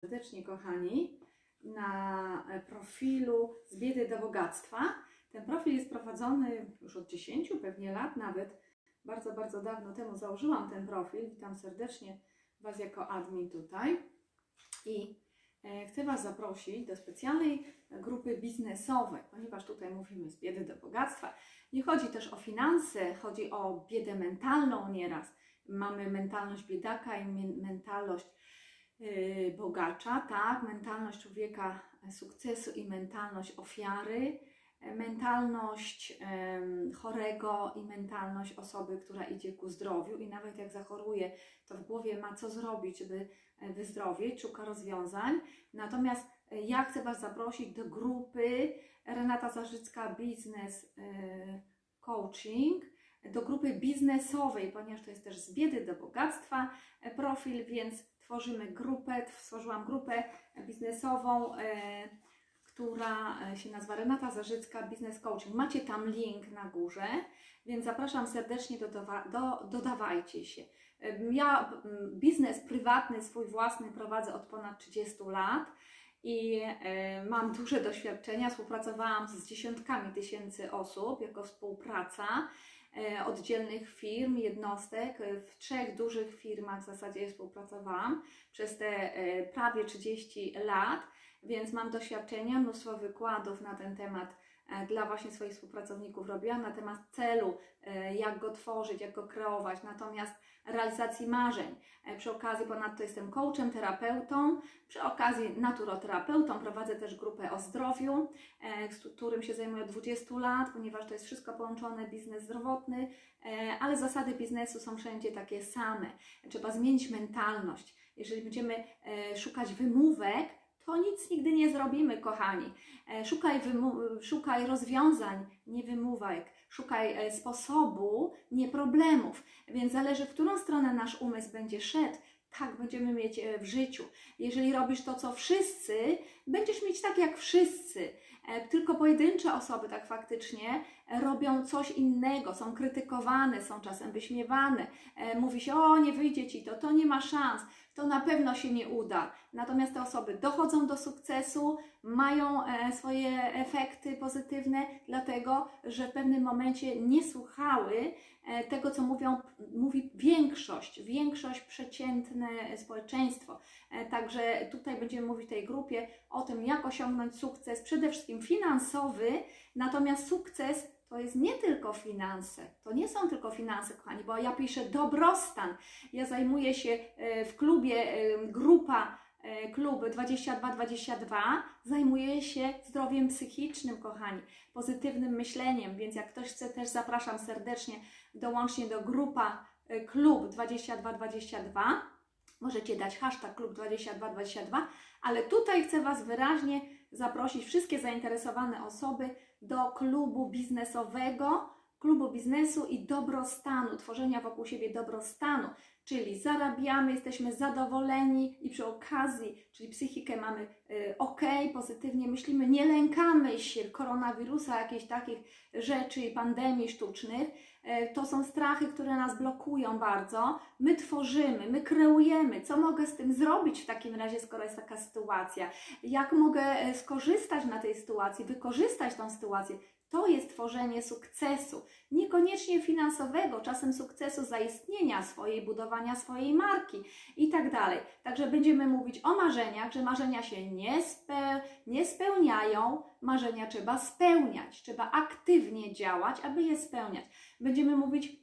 serdecznie, kochani, na profilu Z biedy do bogactwa. Ten profil jest prowadzony już od 10 pewnie lat nawet. Bardzo, bardzo dawno temu założyłam ten profil. Witam serdecznie Was jako admin tutaj. I e, chcę Was zaprosić do specjalnej grupy biznesowej, ponieważ tutaj mówimy z biedy do bogactwa. Nie chodzi też o finanse, chodzi o biedę mentalną nieraz. Mamy mentalność biedaka i mentalność bogacza, tak? Mentalność człowieka sukcesu i mentalność ofiary, e, mentalność chorego i mentalność osoby, która idzie ku zdrowiu i nawet jak zachoruje, to w głowie ma co zrobić, żeby e, wyzdrowieć, szuka rozwiązań. Natomiast e, ja chcę Was zaprosić do grupy Renata Zarzycka Business Coaching, do grupy biznesowej, ponieważ to jest też z biedy do bogactwa profil, więc tworzymy grupę, stworzyłam grupę biznesową, e, która e, się nazywa Renata Zarzycka Business Coaching. Macie tam link na górze, więc zapraszam serdecznie, do, do, dodawajcie się. Ja biznes prywatny, swój własny prowadzę od ponad 30 lat i e, mam duże doświadczenia. Współpracowałam z dziesiątkami tysięcy osób jako współpraca E, oddzielnych firm, jednostek. E, w trzech dużych firmach w zasadzie współpracowałam przez te e, prawie 30 lat, więc mam doświadczenia, mnóstwo wykładów na ten temat dla właśnie swoich współpracowników robiłam na temat celu, jak go tworzyć, jak go kreować. Natomiast realizacji marzeń. E, przy okazji ponadto jestem coachem, terapeutą, przy okazji naturoterapeutą prowadzę też grupę o zdrowiu, e, którym się zajmuję od 20 lat, ponieważ to jest wszystko połączone, biznes zdrowotny, e, ale zasady biznesu są wszędzie takie same. Trzeba zmienić mentalność. Jeżeli będziemy szukać wymówek, to nic nigdy nie zrobimy, kochani. Szukaj, szukaj rozwiązań, nie wymówek szukaj e, sposobu, nie problemów. Więc zależy, w którą stronę nasz umysł będzie szedł, tak będziemy mieć e, w życiu. Jeżeli robisz to, co wszyscy, będziesz mieć tak jak wszyscy. E, tylko pojedyncze osoby tak faktycznie robią coś innego, są krytykowane, są czasem wyśmiewane. Mówi się, o nie wyjdzie ci to, to nie ma szans to na pewno się nie uda. Natomiast te osoby dochodzą do sukcesu, mają e, swoje efekty pozytywne, dlatego że w pewnym momencie nie słuchały e, tego, co mówią, mówi większość, większość przeciętne społeczeństwo. E, także tutaj będziemy mówić w tej grupie o tym, jak osiągnąć sukces, przede wszystkim finansowy, natomiast sukces to jest nie tylko finanse. To nie są tylko finanse, kochani, bo ja piszę dobrostan. Ja zajmuję się e, w klubie, e, grupa e, klub 2222 zajmuje się zdrowiem psychicznym, kochani, pozytywnym myśleniem, więc jak ktoś chce, też zapraszam serdecznie, dołącznie do grupa klub 2222. Możecie dać hashtag klub 2222, ale tutaj chcę Was wyraźnie zaprosić wszystkie zainteresowane osoby do klubu biznesowego, klubu biznesu i dobrostanu, tworzenia wokół siebie dobrostanu, czyli zarabiamy, jesteśmy zadowoleni i przy okazji, czyli psychikę mamy y, ok, pozytywnie myślimy, nie lękamy się koronawirusa, jakichś takich rzeczy pandemii sztucznych. Y, to są strachy, które nas blokują bardzo. My tworzymy, my kreujemy. Co mogę z tym zrobić w takim razie, skoro jest taka sytuacja? Jak mogę y, skorzystać na tej sytuacji, wykorzystać tą sytuację? To jest tworzenie sukcesu, niekoniecznie finansowego, czasem sukcesu zaistnienia swojej, budowania swojej marki i tak dalej. Także będziemy mówić o marzeniach, że marzenia się nie, nie spełniają, marzenia trzeba spełniać, trzeba aktywnie działać, aby je spełniać. Będziemy mówić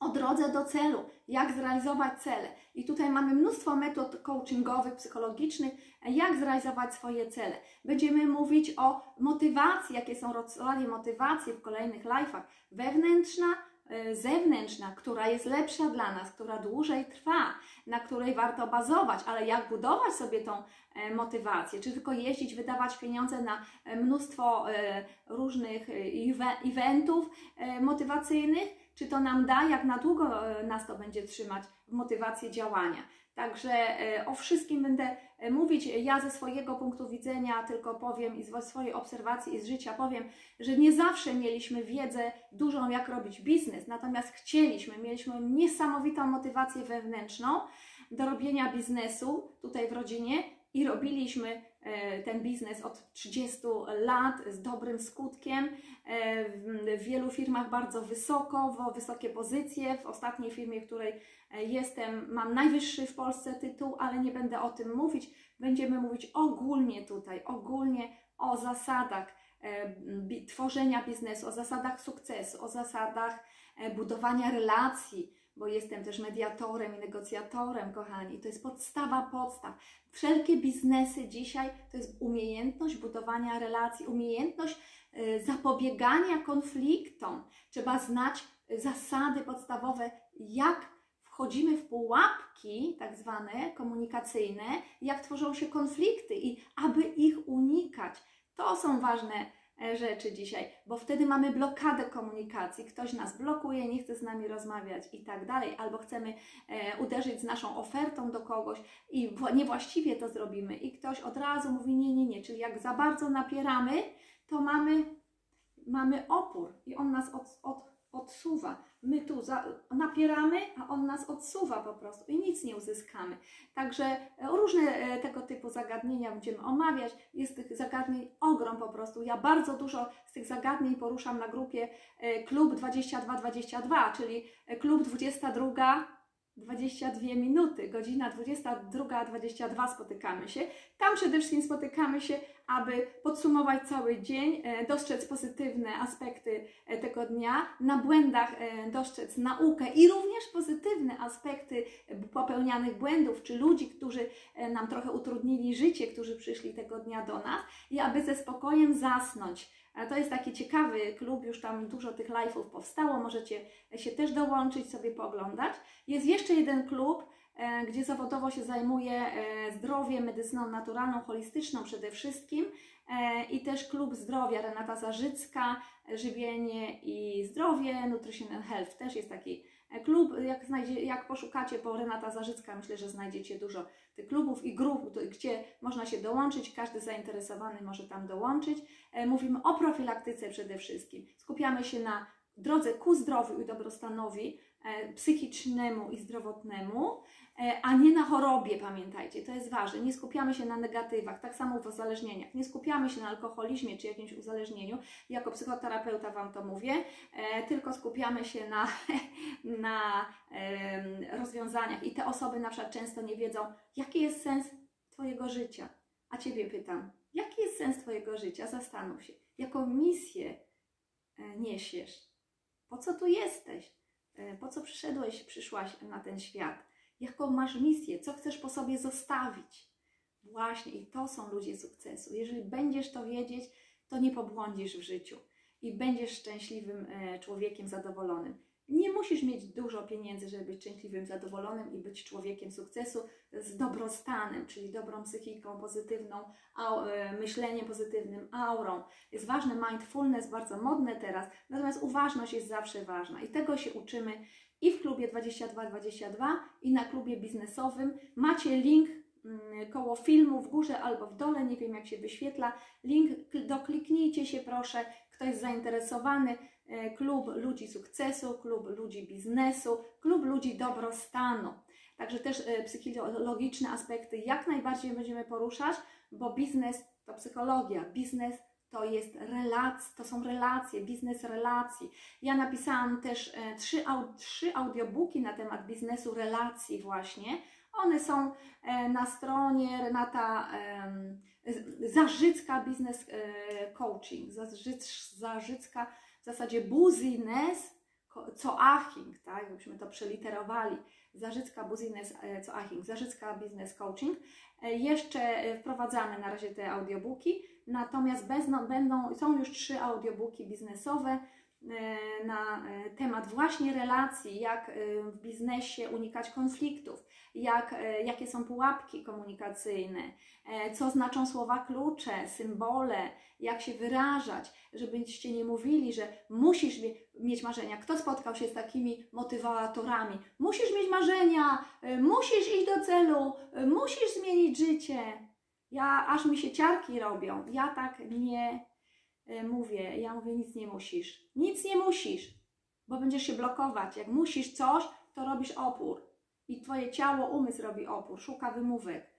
o drodze do celu, jak zrealizować cele. I tutaj mamy mnóstwo metod coachingowych, psychologicznych, jak zrealizować swoje cele. Będziemy mówić o motywacji, jakie są rodzaje motywacji w kolejnych live'ach. Wewnętrzna, y, zewnętrzna, która jest lepsza dla nas, która dłużej trwa, na której warto bazować, ale jak budować sobie tą e, motywację? Czy tylko jeździć, wydawać pieniądze na e, mnóstwo e, różnych eventów motywacyjnych? Czy to nam da, jak na długo e, nas to będzie trzymać w motywacji działania. Także e, o wszystkim będę e, mówić. Ja ze swojego punktu widzenia tylko powiem i z swojej obserwacji i z życia powiem, że nie zawsze mieliśmy wiedzę dużą, jak robić biznes, natomiast chcieliśmy, mieliśmy niesamowitą motywację wewnętrzną do robienia biznesu tutaj w rodzinie i robiliśmy ten biznes od 30 lat z dobrym skutkiem. E, w wielu firmach bardzo wysoko, wysokie pozycje. W ostatniej firmie, w której e, jestem, mam najwyższy w Polsce tytuł, ale nie będę o tym mówić. Będziemy mówić ogólnie tutaj, ogólnie o zasadach tworzenia biznesu, o zasadach sukcesu, o zasadach budowania relacji, bo jestem też mediatorem i negocjatorem, kochani. To jest podstawa podstaw. Wszelkie biznesy dzisiaj to jest umiejętność budowania relacji, umiejętność y, zapobiegania konfliktom. Trzeba znać zasady podstawowe, jak wchodzimy w pułapki, tak zwane komunikacyjne, jak tworzą się konflikty i aby ich unikać. To są ważne rzeczy dzisiaj, bo wtedy mamy blokadę komunikacji, ktoś nas blokuje, nie chce z nami rozmawiać i tak dalej, albo chcemy e, uderzyć z naszą ofertą do kogoś i niewłaściwie to zrobimy. I ktoś od razu mówi nie, nie, nie, czyli jak za bardzo napieramy, to mamy, mamy opór i on nas od, od, odsuwa. My tu za, napieramy, a on nas odsuwa po prostu i nic nie uzyskamy. Także e, różne e, tego typu zagadnienia będziemy omawiać. Jest tych zagadnień ogrom po prostu. Ja bardzo dużo z tych zagadnień poruszam na grupie e, Klub 2222, czyli Klub 22 22 minuty, godzina 22.22 spotykamy się. Tam przede wszystkim spotykamy się, aby podsumować cały dzień, e, dostrzec pozytywne aspekty e, tego dnia, na błędach e, dostrzec naukę i również pozytywne aspekty popełnianych błędów, czy ludzi, którzy nam trochę utrudnili życie, którzy przyszli tego dnia do nas i aby ze spokojem zasnąć to jest taki ciekawy klub, już tam dużo tych live'ów powstało, możecie się też dołączyć, sobie pooglądać. Jest jeszcze jeden klub, e, gdzie zawodowo się zajmuję e, zdrowiem, medycyną naturalną, holistyczną przede wszystkim e, i też klub zdrowia Renata Zarzycka, żywienie i zdrowie, Nutrition and Health też jest taki klub, jak, znajdzie, jak poszukacie po Renata Zarzycka, myślę, że znajdziecie dużo tych klubów i grup, gdzie można się dołączyć, każdy zainteresowany może tam dołączyć. E, mówimy o profilaktyce przede wszystkim. Skupiamy się na drodze ku zdrowiu i dobrostanowi e, psychicznemu i zdrowotnemu, e, a nie na chorobie, pamiętajcie, to jest ważne. Nie skupiamy się na negatywach, tak samo w uzależnieniach. Nie skupiamy się na alkoholizmie czy jakimś uzależnieniu. Jako psychoterapeuta Wam to mówię, tylko skupiamy się na, na rozwiązaniach. I te osoby na przykład często nie wiedzą, jaki jest sens Twojego życia. A Ciebie pytam, Jaki jest sens Twojego życia? Zastanów się. Jaką misję e, niesiesz? Po co tu jesteś? E, po co przyszedłeś, przyszłaś na ten świat? Jaką masz misję? Co chcesz po sobie zostawić? Właśnie i to są ludzie sukcesu. Jeżeli będziesz to wiedzieć, to nie pobłądzisz w życiu i będziesz szczęśliwym e, człowiekiem zadowolonym. Nie musisz mieć dużo pieniędzy, żeby być szczęśliwym, zadowolonym i być człowiekiem sukcesu z dobrostanem, czyli dobrą psychiką pozytywną, e, myśleniem pozytywnym, aurą. Jest ważne mindfulness, bardzo modne teraz, natomiast uważność jest zawsze ważna i tego się uczymy i w klubie 2222 i na klubie biznesowym. Macie link mm, koło filmu w górze albo w dole, nie wiem jak się wyświetla. Link, dokliknijcie się proszę, ktoś zainteresowany E, klub ludzi sukcesu, klub ludzi biznesu, klub ludzi dobrostanu. Także też e, psychologiczne aspekty jak najbardziej będziemy poruszać, bo biznes to psychologia, biznes to jest relac, to są relacje, biznes relacji. Ja napisałam też e, trzy, trzy audiobooki na temat biznesu relacji właśnie. One są na stronie Renata Zarzycka Business Coaching, Zarzycka w zasadzie buzines co aching, tak, jakbyśmy to przeliterowali, Zarzycka Buzines e, co aching, Zarzycka Business Coaching. E, jeszcze e, wprowadzamy na razie te audiobooki, natomiast bezno, będą, są już trzy audiobooki biznesowe na temat właśnie relacji, jak w biznesie unikać konfliktów, jak, jakie są pułapki komunikacyjne, co znaczą słowa klucze, symbole, jak się wyrażać, żebyście nie mówili, że musisz mieć marzenia. Kto spotkał się z takimi motywatorami? Musisz mieć marzenia, musisz iść do celu, musisz zmienić życie. Ja aż mi się ciarki robią. Ja tak nie mówię. Ja mówię, nic nie musisz. Nic nie musisz, bo będziesz się blokować. Jak musisz coś, to robisz opór. I twoje ciało, umysł robi opór, szuka wymówek.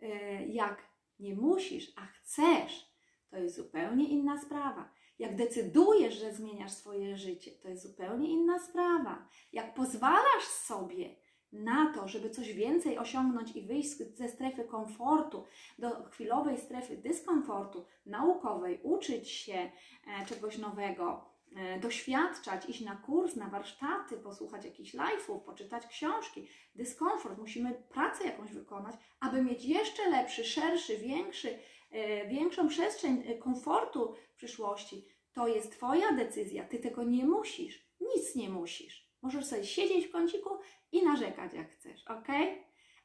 E, jak nie musisz, a chcesz, to jest zupełnie inna sprawa. Jak decydujesz, że zmieniasz swoje życie, to jest zupełnie inna sprawa. Jak pozwalasz sobie na to, żeby coś więcej osiągnąć i wyjść ze strefy komfortu do chwilowej strefy dyskomfortu naukowej, uczyć się e, czegoś nowego, e, doświadczać, iść na kurs, na warsztaty, posłuchać jakichś live'ów, poczytać książki. Dyskomfort, musimy pracę jakąś wykonać, aby mieć jeszcze lepszy, szerszy, większy, e, większą przestrzeń komfortu w przyszłości. To jest Twoja decyzja, Ty tego nie musisz, nic nie musisz. Możesz sobie siedzieć w kąciku i narzekać jak chcesz, ok?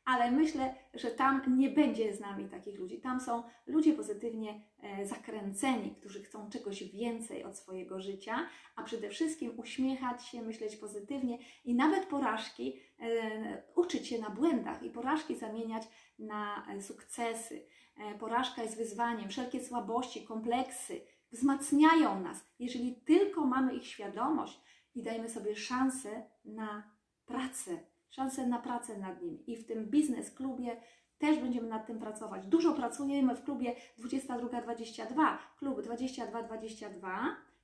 Ale myślę, że tam nie będzie z nami takich ludzi. Tam są ludzie pozytywnie e, zakręceni, którzy chcą czegoś więcej od swojego życia, a przede wszystkim uśmiechać się, myśleć pozytywnie i nawet porażki e, uczyć się na błędach i porażki zamieniać na e, sukcesy. Porażka jest wyzwaniem, wszelkie słabości, kompleksy wzmacniają nas. Jeżeli tylko mamy ich świadomość i dajmy sobie szansę na pracę, szansę na pracę nad nim. I w tym biznes klubie też będziemy nad tym pracować. Dużo pracujemy w klubie 22-22, klub 22-22,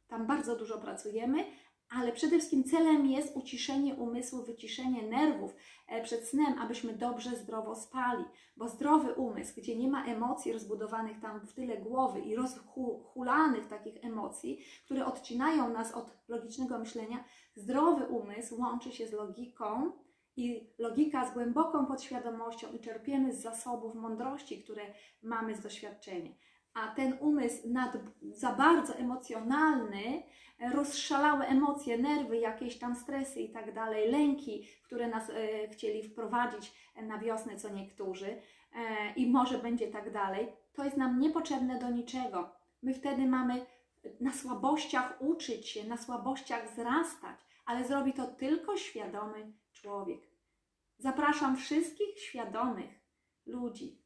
tam bardzo dużo pracujemy, ale przede wszystkim celem jest uciszenie umysłu, wyciszenie nerwów e, przed snem, abyśmy dobrze, zdrowo spali. Bo zdrowy umysł, gdzie nie ma emocji rozbudowanych tam w tyle głowy i rozhulanych takich emocji, które odcinają nas od logicznego myślenia, zdrowy umysł łączy się z logiką i logika z głęboką podświadomością i czerpiemy z zasobów mądrości, które mamy z doświadczenia a ten umysł nad, za bardzo emocjonalny, rozszalałe emocje, nerwy, jakieś tam stresy i tak dalej, lęki, które nas e, chcieli wprowadzić na wiosnę, co niektórzy, e, i może będzie tak dalej, to jest nam niepotrzebne do niczego. My wtedy mamy na słabościach uczyć się, na słabościach wzrastać, ale zrobi to tylko świadomy człowiek. Zapraszam wszystkich świadomych ludzi,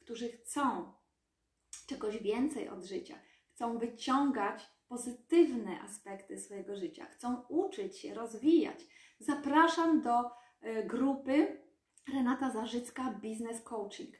którzy chcą czegoś więcej od życia, chcą wyciągać pozytywne aspekty swojego życia, chcą uczyć się, rozwijać. Zapraszam do e, grupy Renata Zarzycka Business Coaching.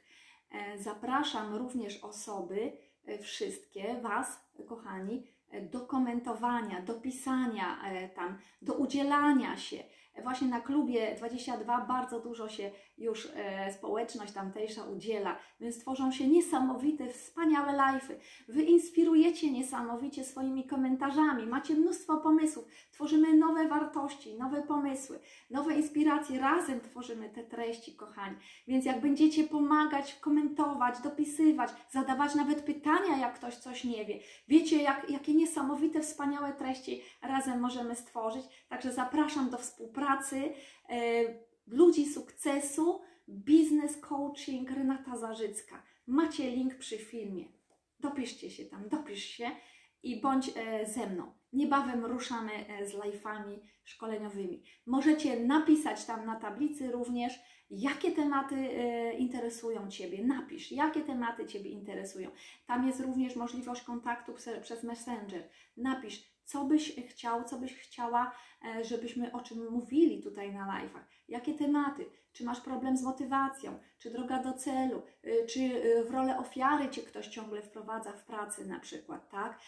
E, zapraszam również osoby, e, wszystkie Was, kochani, do komentowania, do pisania tam, do udzielania się Właśnie na klubie 22 bardzo dużo się już e, społeczność tamtejsza udziela, więc tworzą się niesamowite, wspaniałe live'y. Wy inspirujecie niesamowicie swoimi komentarzami, macie mnóstwo pomysłów, tworzymy nowe wartości, nowe pomysły, nowe inspiracje, razem tworzymy te treści, kochani. Więc jak będziecie pomagać, komentować, dopisywać, zadawać nawet pytania, jak ktoś coś nie wie, wiecie, jak, jakie niesamowite, wspaniałe treści razem możemy stworzyć. Także zapraszam do współpracy e, ludzi sukcesu, biznes coaching Renata Zarzycka. Macie link przy filmie. Dopiszcie się tam, dopisz się i bądź e, ze mną. Niebawem ruszamy e, z live'ami szkoleniowymi. Możecie napisać tam na tablicy również, jakie tematy e, interesują Ciebie. Napisz, jakie tematy Ciebie interesują. Tam jest również możliwość kontaktu przez Messenger. Napisz, co byś chciał, co byś chciała, e, żebyśmy o czym mówili tutaj na live'ach. Jakie tematy? Czy masz problem z motywacją? Czy droga do celu? E, czy e, w rolę ofiary Cię ktoś ciągle wprowadza w pracy na przykład, tak?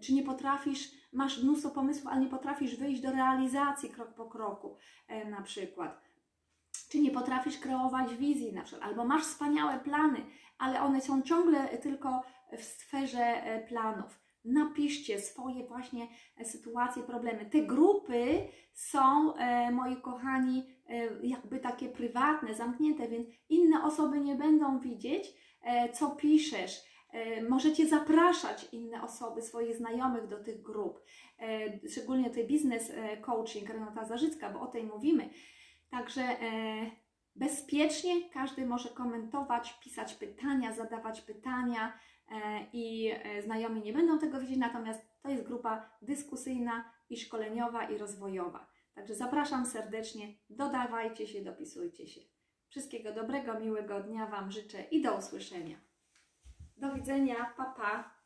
Czy nie potrafisz, masz mnóstwo pomysłów, ale nie potrafisz wyjść do realizacji krok po kroku na przykład? Czy nie potrafisz kreować wizji na przykład? Albo masz wspaniałe plany, ale one są ciągle tylko w sferze planów napiszcie swoje właśnie e, sytuacje, problemy. Te grupy są, e, moi kochani, e, jakby takie prywatne, zamknięte, więc inne osoby nie będą widzieć, co piszesz. Możecie zapraszać inne osoby, swoich znajomych do tych grup, szczególnie tutaj biznes coaching Renata Zarzycka, bo o tej mówimy. Także bezpiecznie każdy może komentować, pisać pytania, zadawać pytania. E, i e, znajomi nie będą tego widzieć, natomiast to jest grupa dyskusyjna i szkoleniowa i rozwojowa. Także zapraszam serdecznie, dodawajcie się, dopisujcie się. Wszystkiego dobrego, miłego dnia Wam życzę i do usłyszenia. Do widzenia, papa. Pa.